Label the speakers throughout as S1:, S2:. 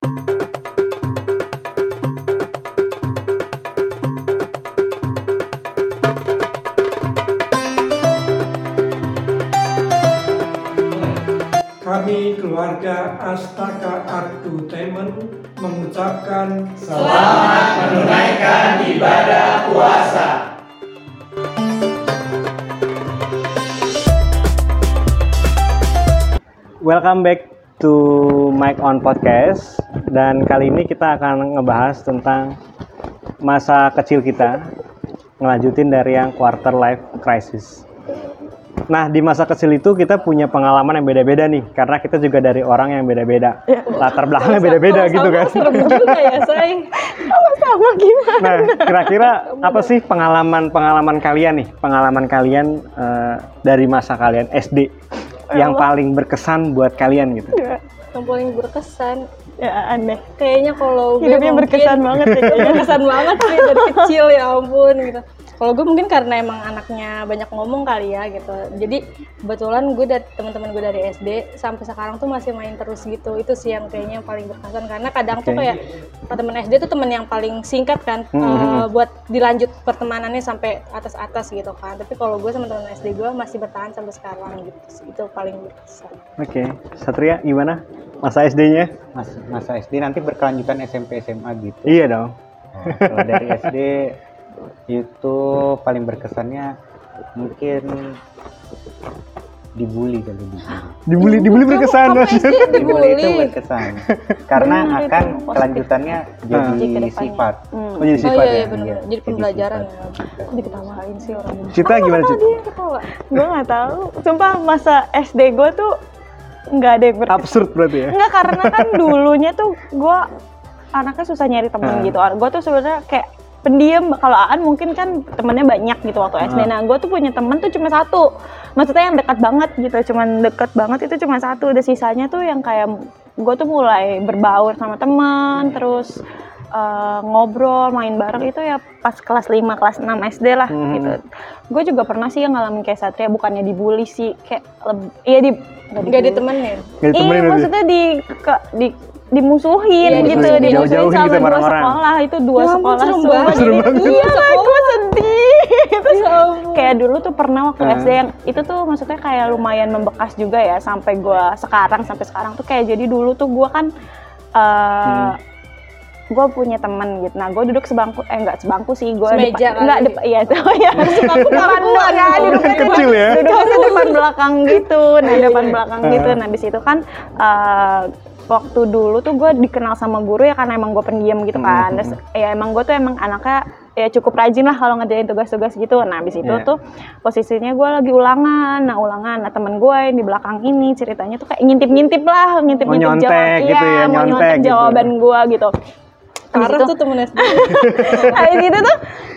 S1: Kami keluarga Astaka Entertainment mengucapkan
S2: Selamat menunaikan ibadah puasa.
S3: Welcome back to Mike on Podcast dan kali ini kita akan ngebahas tentang masa kecil kita ngelanjutin dari yang quarter life crisis. Nah di masa kecil itu kita punya pengalaman yang beda-beda nih karena kita juga dari orang yang beda-beda latar belakangnya beda-beda gitu kan.
S4: Juga ya, say.
S5: sama gimana?
S3: Nah kira-kira apa sih pengalaman-pengalaman kalian nih pengalaman kalian eh, dari masa kalian SD yang paling berkesan buat kalian gitu?
S4: Yang paling berkesan.
S5: Ya aneh.
S4: Kayaknya kalau
S5: Hidupnya berkesan banget ya kayaknya.
S4: berkesan banget sih dari kecil ya ampun gitu. Kalau gue mungkin karena emang anaknya banyak ngomong kali ya gitu. Jadi kebetulan gue dan teman-teman gue dari SD sampai sekarang tuh masih main terus gitu. Itu sih yang kayaknya yang paling berkesan karena kadang tuh
S3: Oke.
S4: kayak teman SD tuh teman yang paling singkat kan
S3: Hmm,
S4: eh,
S3: hmm,
S4: buat dilanjut pertemanannya sampai atas-atas gitu kan. Tapi kalau gue sama teman SD gue masih bertahan sampai sekarang gitu. Itu paling berkesan.
S3: Oke, Satria gimana masa SD-nya?
S6: Mas, masa SD nanti berkelanjutan SMP SMA gitu.
S3: Iya dong.
S6: Oh, kalau dari SD itu paling berkesannya mungkin dibully kali dibully.
S3: Dibully, dibully berkesan
S6: Dibully itu berkesan karena akan kelanjutannya
S5: Jadi
S6: sifat.
S5: Hmm.
S3: Oh jadi
S4: Oh
S3: sifat
S4: iya,
S3: ya.
S4: iya benar.
S6: Iya,
S4: Jadi pembelajaran
S6: sifat.
S4: ya.
S5: Kok diketawain sih orang?
S3: Cita gimana Cita?
S5: Gue nggak tahu. Sumpah masa SD gue tuh nggak ada yang berkesan.
S3: Absurd berarti ya?
S5: Enggak karena kan dulunya tuh gue anaknya susah nyari temen
S3: Ah.
S5: gitu. Gue tuh sebenarnya kayak pendiam. Kalau Aan mungkin kan temennya banyak gitu waktu SD.
S3: Ah.
S5: Nah gue tuh punya temen tuh cuma satu. Maksudnya yang dekat banget gitu. Cuman dekat banget itu cuma satu. Udah sisanya tuh yang kayak gue tuh mulai berbaur sama teman. Terus eh, ngobrol, main bareng itu ya pas kelas 5, kelas 6 SD lah
S3: Hmm.
S5: gitu. Gue juga pernah sih yang ngalamin kayak Satria, bukannya dibully sih, kayak iya di nggak
S4: ditemenin.
S3: Gak
S5: Iya,
S3: ditemenin berarti?
S5: maksudnya di ke, di dimusuhin
S4: Iya,
S5: gitu,
S4: dimusuhin.
S5: dimusuhin
S3: Jauh-jauhin
S5: sama
S3: gitu
S5: dua
S3: orang-orang.
S5: sekolah itu dua
S4: Ya
S5: sekolah
S4: serem
S5: semua.
S4: banget.
S3: Serem banget.
S5: Iya lah, gue sedih. Terus
S4: Ya ampun.
S5: kayak dulu tuh pernah waktu
S3: Ah.
S5: SD yang itu tuh maksudnya kayak lumayan membekas juga ya sampai gue sekarang sampai sekarang tuh kayak jadi dulu tuh gue kan
S3: Hmm.
S5: eh gue punya temen gitu. Nah, gue duduk sebangku, eh enggak sebangku sih, gue
S4: Semeja kali.
S5: enggak depan, iya tuh ya.
S4: Sebangku
S5: depan belakang, tuh
S3: Kecil ya?
S5: Tuh depan belakang gitu, nah
S4: Iya,
S5: depan
S4: iya.
S5: belakang gitu. Nah, di situ kan eh, waktu dulu tuh gue dikenal sama guru ya karena emang gue pendiam gitu kan.
S3: Hmm.
S5: Terus ya emang gue tuh emang anaknya ya cukup rajin lah kalau ngerjain tugas-tugas gitu. Nah, habis itu
S3: Iya.
S5: tuh posisinya gue lagi ulangan. Nah, ulangan. Nah, temen gue yang di belakang ini ceritanya tuh kayak ngintip-ngintip lah, ngintip-ngintip
S3: Oh, nyontek gitu ya,
S5: mau
S3: nyontek
S5: nyontek
S3: gitu.
S5: jawaban gue gitu.
S4: Parah
S5: itu-
S4: tuh temen SD.
S5: Habis itu tuh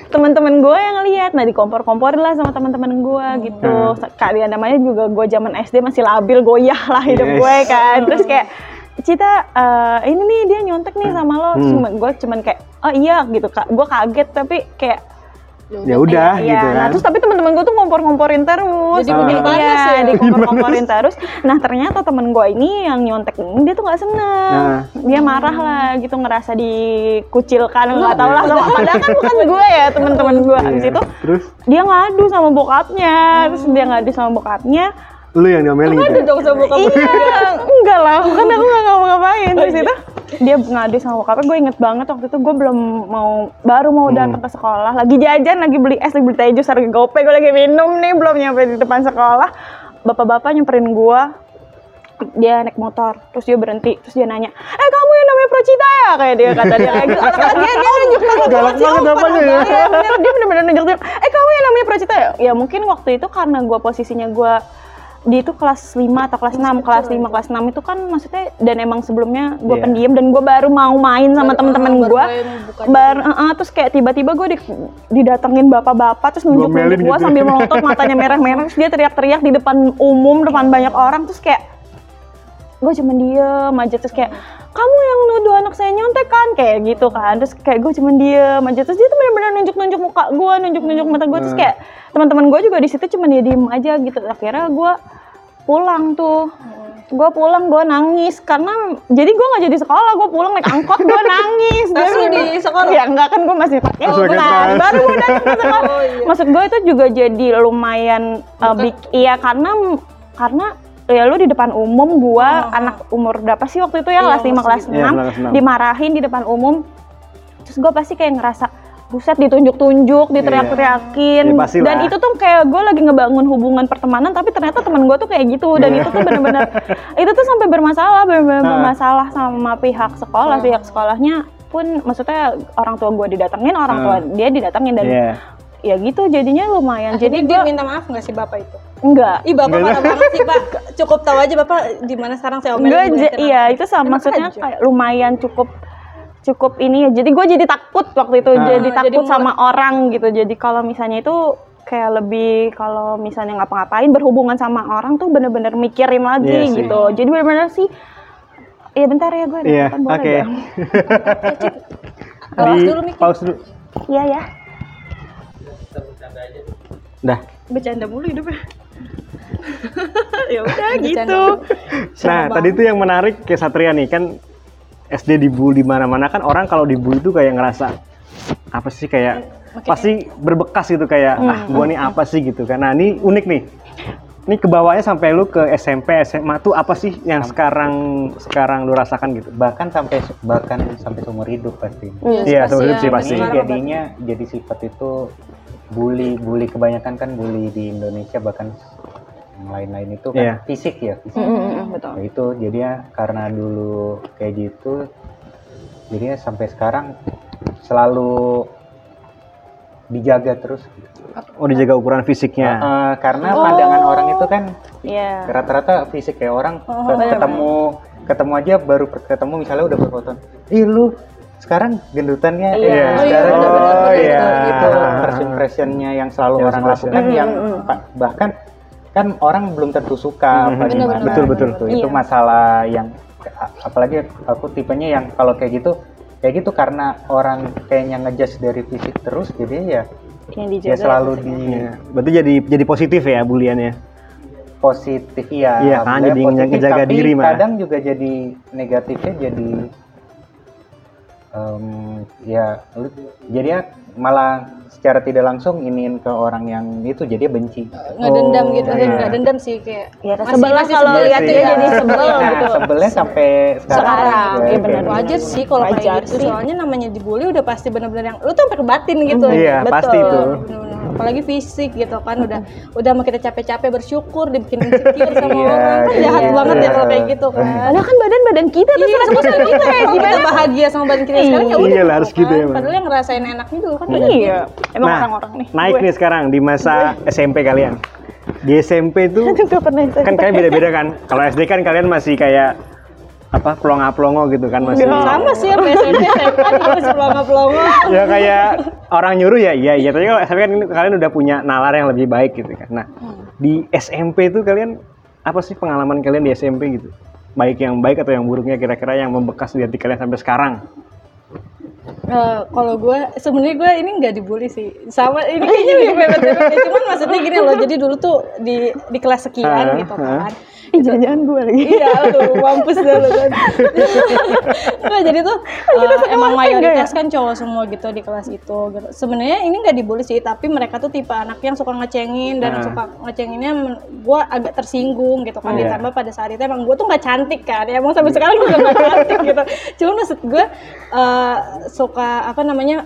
S5: teman-teman gue yang lihat, nah dikompor-komporin lah sama teman-teman gue gitu. Kalian namanya juga gue zaman SD masih labil, goyah lah hidup
S3: Yes.
S5: gue kan. Terus kayak Cita, eh, ini nih dia nyontek nih sama lo. Terus
S3: Hmm.
S5: gue cuman kayak, oh iya gitu kak. Gue kaget tapi kayak
S3: Ya udah
S5: Iya,
S3: gitu
S5: Nah,
S3: kan.
S5: terus tapi teman-teman gue tuh ngompor-ngomporin terus.
S4: Jadi bikin panas
S5: Iya,
S4: ya?
S5: dikompor-komporin terus. Nah, ternyata temen gue ini yang nyontek ini dia tuh nggak seneng.
S3: Nah.
S5: Dia marah lah gitu ngerasa dikucilkan nggak tahu lah sama padahal kan bukan gue ya teman-teman gue. Habis
S3: Iya.
S5: itu
S3: Terus
S5: dia ngadu sama bokapnya. Terus dia ngadu sama bokapnya.
S3: Lu yang diomelin gitu?
S4: dong sama bokap
S5: iya, enggak lah, kan aku nggak ngapa-ngapain. Terus itu dia ngadu sama bokapnya, gue inget banget waktu itu gue belum mau, baru mau datang ke sekolah, lagi jajan, lagi beli es, lagi beli teh jus, harga gope, gue lagi minum nih, belum nyampe di depan sekolah. Bapak-bapak nyamperin gue, dia naik motor, terus dia berhenti, terus dia nanya, eh kamu yang namanya Procita ya? Kayak dia kata dia kayak gitu, dia, dia nunjuk nunjuk
S3: Galak banget ya.
S5: Iya, dia? bener-bener nunjuk nunjuk, eh kamu yang namanya Procita ya? Ya mungkin waktu itu karena gue posisinya gue di itu kelas 5 atau kelas 6, kelas 5, kelas 6 itu kan maksudnya dan emang sebelumnya gue
S3: Iya.
S5: pendiam dan gue baru mau main sama
S4: baru
S5: gue. Bar, eh, terus kayak tiba-tiba gue di, didatengin bapak-bapak terus nunjuk-nunjuk
S3: Gomelin
S5: gue
S3: gitu.
S5: sambil melotot matanya merah-merah terus dia teriak-teriak di depan umum depan banyak orang terus kayak gue cuma diem aja terus kayak kamu yang nuduh anak saya nyontek kan? Kayak gitu kan. Terus kayak gue cuma diem aja terus dia tuh benar-benar nunjuk-nunjuk muka gue nunjuk-nunjuk mata gue terus kayak teman-teman gue juga di situ cuma dia diem aja gitu. Akhirnya gue pulang tuh. Gue pulang gue nangis karena jadi gue nggak jadi sekolah gue pulang naik angkot gue nangis.
S4: Lu di sekolah?
S5: ya enggak kan gue masih pakai baru gue datang ke sekolah.
S4: Oh, iya.
S5: maksud gue itu juga jadi lumayan uh, big- iya karena karena ya lu di depan umum gue anak umur berapa sih waktu itu ya?
S4: Oh. Iya,
S5: kelas 5
S4: masih
S5: kelas
S3: gitu. Iya,
S5: 6
S3: kelas enam.
S5: dimarahin di depan umum. Terus gue pasti kayak ngerasa buset ditunjuk-tunjuk, diteriak-teriakin,
S3: Ya,
S5: dan itu tuh kayak gue lagi ngebangun hubungan pertemanan, tapi ternyata teman gue tuh kayak gitu, dan itu tuh bener-bener, itu tuh sampai bermasalah, bener-bener
S3: Ah.
S5: bermasalah sama pihak sekolah, pihak sekolahnya pun, maksudnya orang tua gue didatengin, orang tua dia didatengin, dan
S3: Iya.
S5: Ya gitu jadinya lumayan.
S4: Jadi
S5: Jadi
S4: dia minta maaf nggak sih bapak itu?
S5: enggak,
S4: Ih bapak
S3: Enggak
S4: marah banget sih pak. Cukup tahu aja bapak di mana sekarang saya omelin.
S5: Ja- iya itu sama maksudnya
S4: aja.
S5: kayak lumayan cukup cukup ini ya. Jadi gue jadi takut waktu itu
S3: Ah.
S5: jadi
S4: Ah,
S5: takut
S4: jadi
S5: sama orang gitu. Jadi kalau misalnya itu kayak lebih kalau misalnya ngapa-ngapain berhubungan sama orang tuh bener-bener mikirin lagi
S3: Iya sih.
S5: gitu. Jadi bener-bener sih Iya bentar ya gue
S3: Iya,
S5: depan boleh
S3: oke. Di
S4: dulu Miki.
S3: pause dulu.
S5: Iya ya.
S3: Dah.
S5: Bercanda mulu hidupnya. ya udah
S4: Bercanda.
S5: gitu.
S3: Nah, tadi itu yang menarik kayak Satria nih kan SD dibully di mana-mana kan orang kalau dibully itu kayak ngerasa apa sih kayak pasti berbekas gitu kayak ah gua nih apa sih gitu kan. Nah, ini unik nih. Ini ke bawahnya sampai lu ke SMP, SMA tuh apa sih yang sekarang sekarang lu rasakan gitu?
S6: bahkan sampai bahkan sampai seumur hidup pasti
S3: Iya,
S4: pasti
S3: seumur hidup
S4: ya.
S3: sih pasti.
S6: jadinya jadi sifat itu bully bully kebanyakan kan bully di Indonesia bahkan yang lain-lain itu kan
S3: Iya.
S6: fisik ya fisik
S5: betul.
S6: Nah, itu jadinya karena dulu kayak gitu jadinya sampai sekarang selalu dijaga terus
S3: Oh, dijaga ukuran fisiknya.
S6: Eh, karena pandangan orang itu kan
S5: Iya.
S6: rata-rata fisik kayak orang
S4: Oh,
S6: ke-
S4: benar,
S6: ketemu ketemu aja baru ketemu misalnya udah berfoto ih lu sekarang gendutannya
S5: Iya.
S6: eh,
S5: Oh,
S4: iya,
S6: sekarang
S4: benar,
S3: Oh
S4: benar,
S3: iya.
S6: itu first impressionnya yang selalu
S3: Yang
S6: orang lakukan yang
S5: Mm,
S6: bahkan kan orang belum tentu suka
S3: Mhm.
S6: apa
S4: Benar,
S6: gimana
S4: benar,
S3: Betul, betul.
S6: gitu. itu
S5: Iya.
S6: masalah yang apalagi aku tipenya yang kalau kayak gitu kayak gitu karena orang kayaknya ngejudge dari fisik terus jadi ya
S5: Yang
S6: ya selalu di
S3: Iya. Berarti jadi jadi positif ya buliannya.
S6: positif ya
S3: Iya, kan, jadi
S6: positif,
S3: ngejaga
S6: tapi
S3: diri malah.
S6: kadang juga jadi negatifnya jadi em, ya lu- jadi ya malah secara tidak langsung iniin ke orang yang itu jadi benci
S4: Nggak dendam gitu
S3: Oh,
S4: kan?
S3: iya.
S4: Nggak dendam sih kayak.
S5: Ya,
S4: masih-
S5: sebel lah kalau lihat dia
S4: ya.
S5: jadi sebel
S6: nah,
S5: gitu.
S6: sebelnya sampai sekarang,
S5: Sekarang, iya
S6: kayak
S5: benar.
S6: gitu.
S4: Wajar sih kalau kayak gitu soalnya namanya dibully udah pasti bener-bener yang lu tuh sampai ke batin gitu.
S3: Iya,
S5: Betul.
S3: pasti itu.
S4: Apalagi fisik gitu kan udah udah mau kita capek-capek bersyukur dibikin insecure sama
S6: Iya,
S4: orang kan jahat
S6: iya.
S4: banget ya kalau kayak gitu kan.
S5: Padahal kan badan badan kita tuh
S4: Iya,
S5: terus
S4: kita kita ya kita bahagia sama badan kita sekarang ya udah.
S3: Iya lah, harus gitu ya, Bang.
S4: Padahal yang ngerasain enaknya dulu kan
S5: Iya, emang
S3: Nah,
S5: orang-orang nih.
S3: naik nih sekarang di masa SMP kalian. Di SMP tuh kan kalian beda-beda kan. Kalau SD kan kalian masih kayak apa pelongo-pelongo gitu kan masih.
S4: sama sih ya SMP SMP juga masih pelongo-pelongo.
S3: ya kayak orang nyuruh ya iya iya tapi kalau SMP kan kalian udah punya nalar yang lebih baik gitu kan. Nah, di SMP tuh kalian apa sih pengalaman kalian di SMP gitu? Baik yang baik atau yang buruknya kira-kira yang membekas di hati kalian sampai sekarang?
S4: Eh, kalau gue sebenarnya gue ini nggak dibully sih sama ini kayaknya bebek ya cuman maksudnya gini loh jadi dulu tuh di di kelas sekian
S3: Ah,
S4: gitu
S3: ah.
S4: kan
S5: Ih, jangan-jangan gue lagi.
S4: iya aduh mampus dah lu kan nah, jadi tuh eh, emang mayoritas kan cowok semua gitu di kelas itu gitu. sebenarnya ini nggak dibully sih tapi mereka tuh tipe anak yang suka ngecengin dan
S3: Ah.
S4: suka ngecenginnya gue agak tersinggung gitu kan
S3: Iya.
S4: ditambah pada saat itu emang gue tuh nggak cantik kan ya emang sampai sekarang gue nggak cantik gitu cuman maksud gue eh, suka apa namanya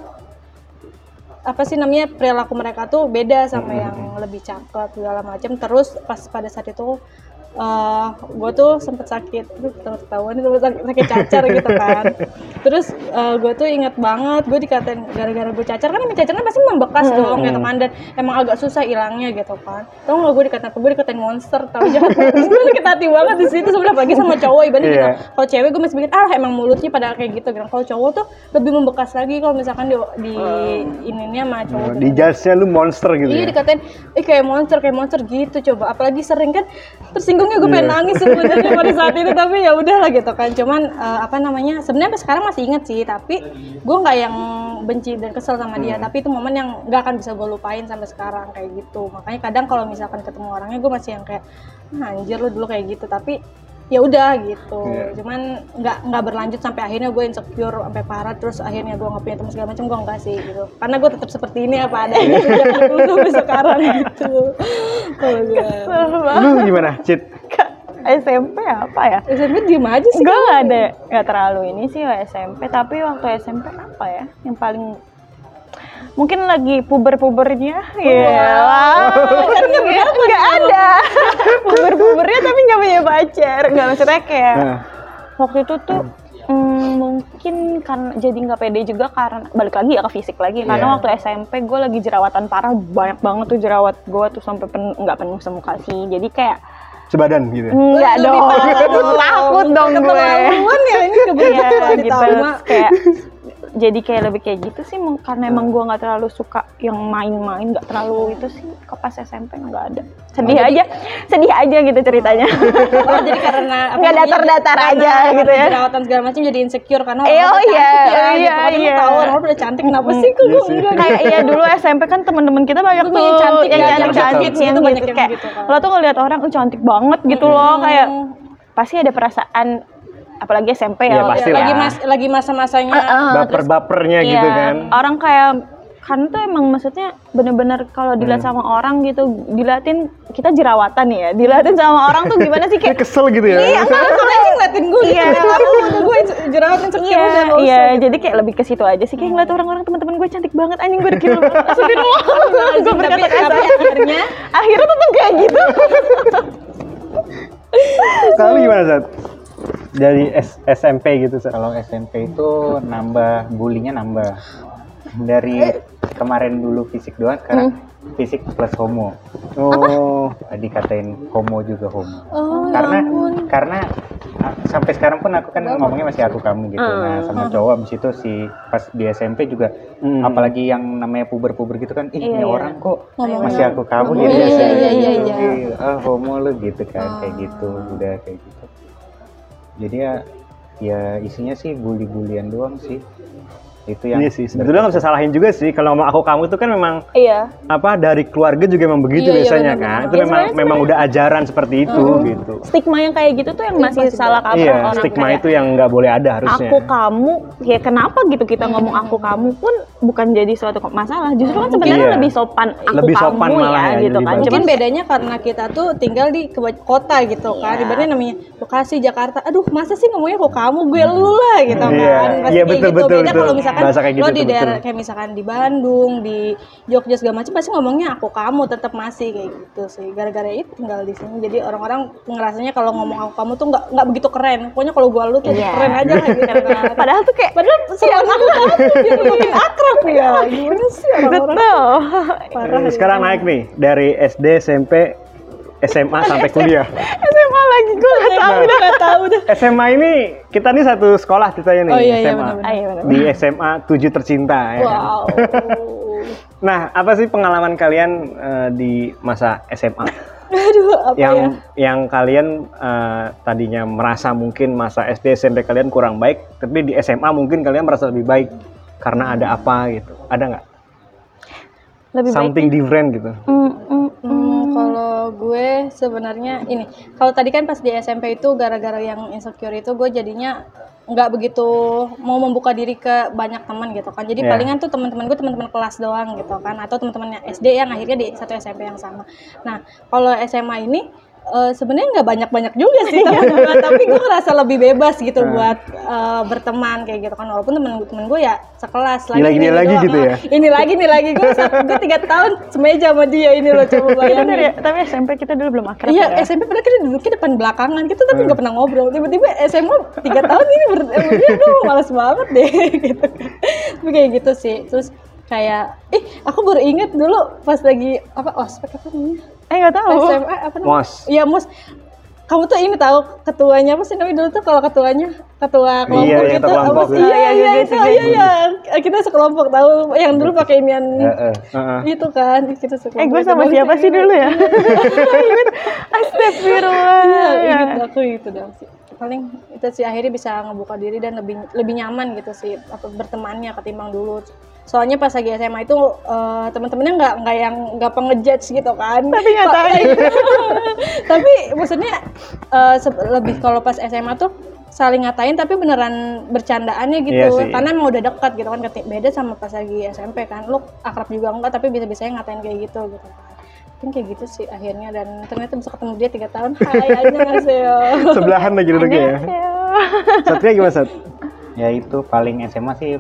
S4: apa sih namanya perilaku mereka tuh beda sama yang lebih cakep segala macam terus pas pada saat itu eh gue tuh sempet sakit ketawa ketahuan sempet sakit, sakit cacar gitu kan terus gue tuh inget banget gue dikatain gara-gara gue cacar kan cacarnya pasti membekas dong gitu kan dan emang agak susah hilangnya gitu kan tau gak gue dikatain gue dikatain monster tau jahat banget gue sakit hati banget di situ sebenarnya apalagi sama cowok ibaratnya gitu
S3: Iya.
S4: kalau cewek gue masih mikir ah emang mulutnya pada kayak gitu gitu kalau cowok tuh lebih membekas lagi kalau misalkan di, di ininya sama cowok gitu.
S3: Di judge-nya lu monster gitu
S4: Iya
S3: ya.
S4: dikatain, eh kayak monster, kayak monster gitu coba. Apalagi sering kan gue pengen
S3: Iya.
S4: nangis sebenarnya pada saat itu tapi ya udahlah gitu kan. Cuman eh, apa namanya? Sebenarnya sekarang masih inget sih, tapi gue nggak yang benci dan kesel sama
S3: Hmm.
S4: dia. Tapi itu momen yang nggak akan bisa gue lupain sampai sekarang kayak gitu. Makanya kadang kalau misalkan ketemu orangnya gue masih yang kayak "Ah, anjir lu dulu kayak gitu. Tapi ya udah gitu
S3: Iya.
S4: cuman nggak nggak berlanjut sampai akhirnya gue insecure sampai parah terus akhirnya gue nggak punya teman segala macam gue enggak sih gitu karena gue tetap seperti ini apa adanya sejak dulu sampai sekarang gitu kalau gue
S3: Lu gimana, Cit?
S5: SMP apa ya?
S4: SMP diem aja sih
S5: Gue nggak ada nggak terlalu ini sih SMP tapi waktu SMP apa ya? Yang paling mungkin lagi puber-pubernya? Ya nggak ada. puber-pubernya tapi nggak punya pacar. Nggak maksudnya kayak
S3: Nah,
S5: waktu itu tuh mm, mungkin karena jadi nggak pede juga karena balik lagi ya ke fisik lagi. Karena
S3: Iya.
S5: waktu SMP gue lagi jerawatan parah banyak banget tuh jerawat gue tuh sampai penuh nggak penuh semuka sih. Jadi kayak
S3: sebadan gitu.
S5: Enggak
S4: Lebih
S5: dong, takut dong gue.
S4: keterlaluan ya ini kebetulan
S5: gitu,
S4: ditama
S5: Terus kayak jadi kayak lebih kayak gitu sih karena emang gue nggak terlalu suka yang main-main nggak terlalu itu sih ke pas SMP nggak ada. Sedih aja sedih aja gitu ceritanya.
S4: Oh, jadi karena
S5: Nggak datar-datar aja gitu ya.
S4: jerawatan segala macam jadi insecure karena
S5: Eh, oh iya,
S4: ya,
S5: iya,
S4: gitu.
S5: Iya.
S4: tahu orang udah cantik kenapa sih kok? gue enggak
S5: kayak iya dulu SMP kan teman-teman kita banyak tuh
S4: banyak cantik
S5: yang
S4: ya,
S5: cantik
S4: yang
S5: cantik
S4: cantik
S5: yang
S4: itu banyak
S5: gitu
S4: yang
S5: kayak
S4: gitu kan.
S5: lo tuh ngeliat orang "Uh, cantik banget gitu loh. Kayak pasti ada perasaan apalagi SMP
S3: Iya,
S5: ya
S3: pasti
S4: lagi mas lagi masa-masanya
S5: Ah,
S3: Baper-bapernya
S5: Iya,
S3: gitu kan.
S5: Orang kayak kan tuh emang maksudnya bener-bener kalau dilihat
S3: Hmm.
S5: sama orang gitu, diliatin kita jerawatan ya, diliatin sama orang tuh gimana sih
S3: Kayak kesel gitu ya.
S4: Iya, enggak, kalau aja ngeliatin gue
S5: Iya.
S4: gitu. Kenapa udah gue jerawat insecure
S5: Iya,
S4: udah
S5: iya,
S4: gitu.
S5: jadi kayak lebih ke situ aja sih kayak ngeliat orang-orang teman-teman gue cantik banget anjing gue dikira Astagfirullah gue berkata
S4: tapi akhirnya
S5: akhirnya tetap kayak gitu
S3: Kalau lu gimana, Sat? Dari S- SMP gitu, Sat.
S6: Kalau SMP itu nambah bullynya nambah. Dari kemarin dulu fisik doang, sekarang fisik plus homo.
S3: Oh,
S6: Dikatain homo juga homo.
S4: Oh,
S6: karena karena ah, sampai sekarang pun aku kan ngomongnya masih aku kamu gitu. Nah, sama cowok abis itu si pas di SMP juga
S3: Hmm.
S6: apalagi yang namanya puber-puber gitu kan, ih
S5: Iya,
S6: ini
S5: iya.
S6: orang kok
S4: Ngomongnya.
S6: masih aku kamu
S4: Oh,
S6: gitu
S4: iya,
S6: biasa.
S4: iya, iya, iya.
S6: Ah, homo lu gitu kan, kayak gitu, udah kayak gitu. Jadi ya ya isinya sih bully-bulian doang sih. Itu yang
S3: iya sih. Sebetulnya nggak bisa salahin juga sih. Kalau ngomong aku kamu itu kan memang
S5: iya
S3: apa dari keluarga juga memang begitu
S4: Iya, iya,
S3: biasanya
S4: benar-benar.
S3: kan. Itu
S5: Iya,
S3: memang
S5: sebenarnya-
S3: memang udah ajaran seperti itu gitu.
S5: stigma yang kayak gitu tuh yang masih salah kaprah
S3: Iya,
S5: orang
S3: stigma
S5: kayak,
S3: itu yang nggak boleh ada harusnya.
S5: aku kamu ya kenapa gitu kita ngomong aku kamu pun bukan jadi suatu masalah justru kan sebenarnya
S3: Iya.
S5: lebih sopan aku
S3: Lebih sopan
S5: kamu
S3: malah
S5: ya
S3: ya,
S5: gitu kan.
S4: Mungkin bedanya karena kita tuh tinggal di kota gitu kan.
S5: Iya.
S4: Ibaratnya namanya Bekasi, Jakarta. Aduh, masa sih ngomongnya kok kamu, gue lu lah gitu
S3: Iya.
S4: kan. Pasti
S3: Iya, betul,
S4: gitu.
S3: betul,
S4: Beda
S3: betul.
S4: kalau misalkan
S3: kayak gitu
S4: lo di daerah
S3: betul.
S4: kayak misalkan di Bandung, di Jogja segala macam pasti ngomongnya aku kamu tetap masih kayak gitu sih. Gara-gara itu tinggal di sini. Jadi orang-orang ngerasanya kalau ngomong aku kamu tuh nggak nggak begitu keren. Pokoknya kalau gua lu tuh
S5: Iya.
S4: keren aja lah gitu. kan.
S5: padahal tuh kayak
S4: Padahal seruan aku kamu tuh biar makin akrab ya. Gimana sih orang-orang?
S5: betul
S4: Parah
S3: Eh,
S4: ya.
S3: Sekarang naik nih dari SD, SMP, SMA sampai kuliah.
S5: SMA lagi gue gak tahu
S3: Nah,
S4: Udah nggak tahu dah.
S3: SMA ini kita nih satu sekolah ceritanya nih
S4: Oh, iya, iya,
S3: SMA.
S5: Ah, iya, benar.
S3: Di SMA 7 tercinta ya. kan?
S4: Wow.
S3: Nah, apa sih pengalaman kalian eh, di masa SMA?
S4: Aduh, apa
S3: yang
S4: ya?
S3: yang kalian eh, tadinya merasa mungkin masa SD SMP kalian kurang baik, tapi di SMA mungkin kalian merasa lebih baik karena ada apa gitu. Ada nggak?
S5: lebih baik
S3: Something different gitu.
S5: Mm, mm,
S4: Hmm, kalau gue sebenarnya ini, kalau tadi kan pas di SMP itu gara-gara yang insecure itu gue jadinya nggak begitu mau membuka diri ke banyak teman gitu kan. Jadi
S3: Iya.
S4: palingan tuh teman-teman gue teman-teman kelas doang gitu kan, atau teman-teman yang SD yang akhirnya di satu SMP yang sama. Nah, kalau SMA ini eh, sebenarnya nggak banyak-banyak juga sih teman gue, tapi gue ngerasa lebih bebas gitu buat eh, berteman kayak gitu kan. Walaupun temen-temen gue ya sekelas
S3: Ini lagi,
S4: ini
S3: ini lagi
S4: doang.
S3: gitu ya?
S4: Ini lagi, ini lagi gue gue tiga tahun semeja sama dia ini loh coba
S5: Bener
S4: bayangin.
S5: ya, tapi SMP kita dulu belum akrab
S4: Iya,
S5: ya.
S4: SMP padahal kita duduknya depan belakangan kita tapi
S3: Hmm.
S4: nggak pernah ngobrol. Tiba-tiba SMA tiga tahun ini ber dia aduh males banget deh gitu kan. Tapi kayak gitu sih. Terus kayak, ih aku baru inget dulu pas lagi apa ospek apa namanya?
S5: Eh nggak tahu.
S4: SMA apa namanya?
S3: Mos.
S4: Iya mos. Kamu tuh ini tahu ketuanya apa sih namanya dulu tuh kalau ketuanya ketua kelompok
S3: Iya, iya,
S4: gitu
S3: ketua kelompok.
S4: apa sih? Iya
S5: iya,
S4: iya
S5: iya,
S4: itu
S5: iya,
S4: iya iya kita sekelompok tahu yang dulu pakai inian
S6: Heeh.
S3: Heeh.
S4: itu kan kita sekelompok.
S5: Eh gue sama siapa sih
S4: ingat.
S5: dulu ya? Astagfirullah.
S4: Iya,
S5: Ya.
S4: inget aku itu dong sih. paling itu sih akhirnya bisa ngebuka diri dan lebih lebih nyaman gitu sih apa bertemannya ketimbang dulu soalnya pas lagi SMA itu eh, teman-temannya nggak nggak yang nggak pengejudge gitu kan
S5: Tapi ngatain.
S4: tapi maksudnya eh, se- lebih kalau pas SMA tuh saling ngatain tapi beneran bercandaannya gitu
S3: Iya sih.
S4: karena emang udah dekat gitu kan Keti- beda sama pas lagi SMP kan lu akrab juga enggak tapi bisa-bisanya ngatain kayak gitu gitu kan mungkin kayak gitu sih akhirnya dan ternyata bisa ketemu dia tiga tahun hai annyeonghaseyo
S3: Sebelahan lagi duduknya ya. Satria gimana Sat?
S6: ya itu paling SMA sih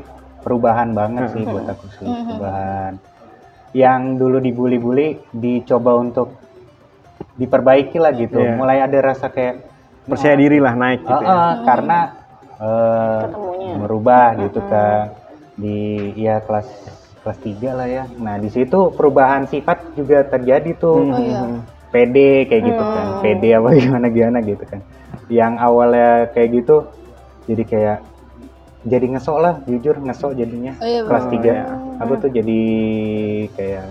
S6: perubahan banget sih buat aku sih perubahan. Yang dulu dibully-bully dicoba untuk diperbaiki lah gitu.
S3: Iya.
S6: mulai ada rasa kayak
S3: Percaya diri lah naik gitu ya.
S6: ah, karena eh, merubah gitu kan. Di ya kelas kelas 3 lah ya. Nah di situ perubahan sifat juga terjadi tuh.
S4: Oh iya.
S6: PD kayak gitu kan. PD apa gimana gimana gitu kan. Yang awalnya kayak gitu jadi kayak jadi ngesok lah jujur ngesok jadinya
S4: Oh iya,
S6: kelas
S4: bener.
S6: 3 aku tuh jadi kayak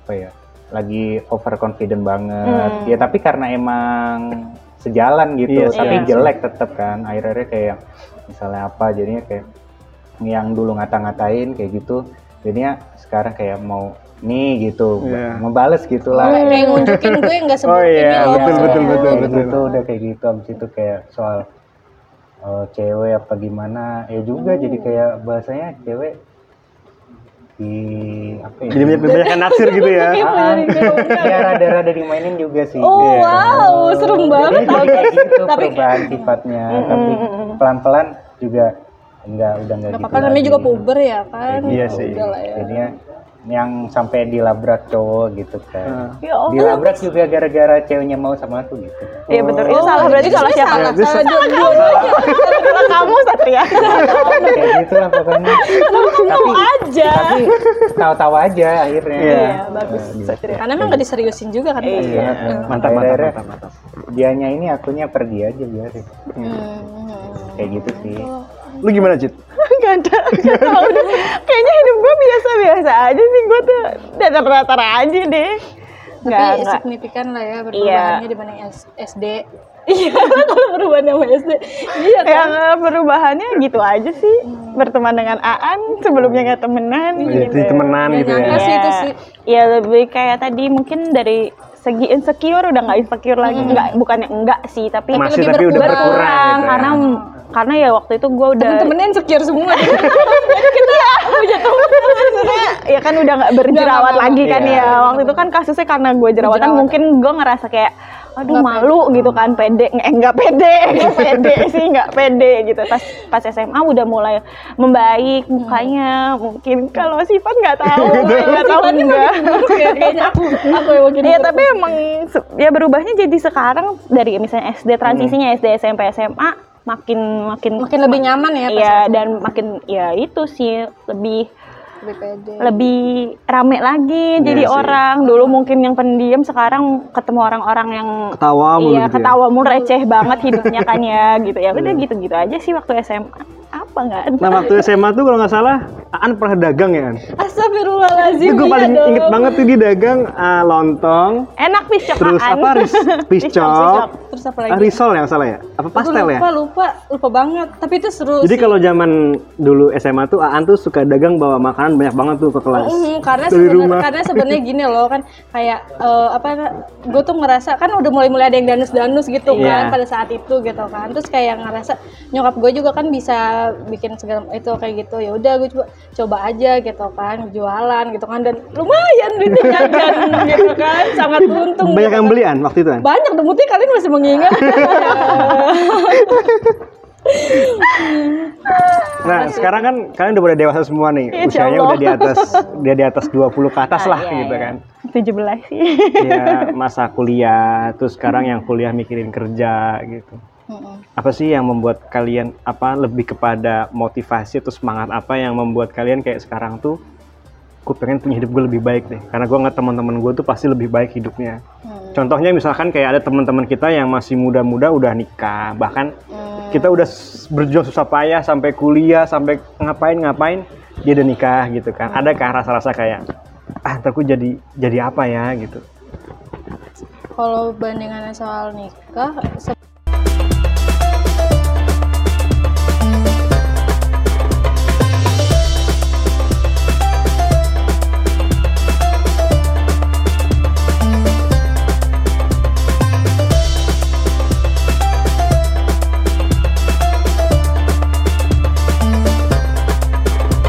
S6: apa ya lagi overconfident banget ya tapi karena emang sejalan gitu
S3: Iya,
S6: tapi
S3: iya.
S6: jelek tetap kan akhir-akhirnya kayak misalnya apa jadinya kayak yang dulu ngata-ngatain kayak gitu jadinya sekarang kayak mau nih gitu
S3: Iya.
S6: ngebales gitulah
S4: kayak kayak ngunjukin gue nggak seburuk
S3: Oh iya,
S4: ini loh
S3: betul, betul,
S4: maksudnya.
S3: betul,
S6: Kayak
S3: betul.
S6: gitu udah kayak gitu abis itu kayak soal eh, cewek apa gimana? Ya juga jadi kayak bahasanya cewek di apa ya?
S3: Jadi banyak banyak naksir gitu ya.
S6: Ya rada-rada dimainin juga sih.
S4: Oh
S6: Iya.
S4: wow serem banget
S6: jadi kayak gitu perubahan sifatnya. Tapi pelan-pelan juga enggak udah enggak
S4: nggak
S6: gitu
S4: apa-apa namanya juga puber ya kan?
S3: Iya sih.
S4: Udah lah ya.
S6: jadinya yang sampai dilabrak cowok gitu kan
S5: Ya Allah.
S6: dilabrak juga gara-gara ceweknya mau sama aku gitu
S5: Iya betul. Itu salah berarti salah siapa?
S4: salah, salah dua-duanya.
S5: Salah kamu Satria.
S6: kayak gitu lah pokoknya tapi
S5: aja.
S6: tapi tahu-tahu aja akhirnya
S3: Iya.
S5: bagus,
S6: Nah, gitu.
S5: Satria.
S4: karena emang nggak diseriusin juga kan
S6: Iya.
S3: Mantap, mantap,
S6: Akhirnya
S3: mantap, mantap.
S6: dianya ini akunya pergi aja biarin
S4: Hmm.
S6: kayak gitu sih
S3: Lu gimana, Cit?
S5: Gak ada, deh. Kayaknya hidup gue biasa-biasa aja sih. Gue tuh datar-datar aja deh. Gak,
S4: tapi
S5: gak.
S4: signifikan lah ya
S5: Iya.
S4: perubahannya dibanding SD iya kalau perubahan sama SD iya kan
S5: Yang perubahannya gitu aja sih. Berteman dengan Aan, sebelumnya gak temenan. gitu.
S3: Jadi temenan
S4: Nggak
S3: gitu ya.
S4: sih itu sih
S5: Ya lebih kayak tadi mungkin dari segi insecure udah nggak insecure lagi nggak bukannya enggak sih tapi
S3: Masih
S4: lebih
S3: tapi udah
S4: berkurang.
S3: berkurang gitu ya.
S5: karena karena ya waktu itu gue udah
S4: temen-temennya insecure semua.
S5: Maksudnya ya kan udah nggak berjerawat
S4: nggak,
S5: lagi kan
S3: Iya.
S5: ya waktu itu kan kasusnya karena gue jerawatan
S4: Jerawatan.
S5: mungkin gue ngerasa kayak aduh
S4: Nggak
S5: malu gitu kan pede. Eh nggak pede nggak pede sih nggak pede gitu. Pas pas SMA udah mulai membaik mukanya. Mungkin kalau sifat nggak tahu. Nggak tahu enggak.
S4: kayaknya aku aku yang makin
S5: Iya tapi emang ya berubahnya jadi sekarang dari misalnya SD transisinya SD SMP SMA makin makin
S4: makin lebih nyaman ya
S5: Iya dan makin ya itu sih lebih
S4: lebih pede.
S5: lebih rame lagi jadi
S3: sih.
S5: orang. Dulu mungkin yang pendiam sekarang ketemu orang-orang yang
S3: Ketawa mulu
S5: iya
S3: gitu ya.
S5: ketawa mulu receh banget hidupnya kan ya gitu ya. Udah gitu-gitu aja sih waktu SMA apa nggak
S3: Nah waktu SMA tuh kalau nggak salah Aan pernah dagang ya An?
S4: Astagfirullahaladzim
S3: Itu gue
S4: iya
S3: paling
S4: dong.
S3: inget banget tuh dia dagang ah, lontong
S5: enak piscok
S3: Terus apa ris, piscok
S4: terus apa
S3: ah,
S4: lagi
S3: risol yang salah ya? Apa pastel
S4: aku
S3: ya?
S4: lupa lupa lupa banget tapi itu seru
S3: Jadi kalau zaman dulu SMA tuh Aan tuh suka dagang bawa makanan banyak banget tuh ke kelas.
S4: Mm, karena sebenarnya karena sebenarnya gini loh kan kayak eh, apa gue tuh ngerasa kan udah mulai mulai ada yang danus-danus gitu kan
S3: Iya.
S4: pada saat itu gitu kan terus kayak ngerasa nyokap gue juga kan bisa bikin segala itu kayak gitu ya udah gue coba coba aja gitu kan jualan gitu kan dan lumayan duitnya jajan gitu kan sangat untung
S3: Banyak
S4: gitu
S3: yang
S4: kan.
S3: belian waktu itu kan?
S4: banyak dong bukti kalian masih mengingat
S3: Nah sekarang kan kalian udah pada dewasa semua nih,
S5: Insya
S3: usianya
S5: Allah.
S3: udah di atas dia di atas 20 ke atas lah
S5: iya,
S3: gitu
S5: iya.
S3: kan.
S5: 17 sih
S3: Ya masa kuliah, terus sekarang yang kuliah mikirin kerja gitu. Apa sih yang membuat kalian apa lebih kepada motivasi atau semangat apa yang membuat kalian kayak sekarang tuh gue pengen punya hidup gue lebih baik deh. Karena gue ngeliat teman-teman gue tuh pasti lebih baik hidupnya. Contohnya misalkan kayak ada teman-teman kita yang masih muda-muda udah nikah bahkan kita udah berjuang susah payah sampai kuliah sampai ngapain-ngapain dia udah nikah gitu kan. Ada kah rasa-rasa kayak ah ntar gue jadi jadi apa ya? gitu.
S4: Kalau bandingannya soal nikah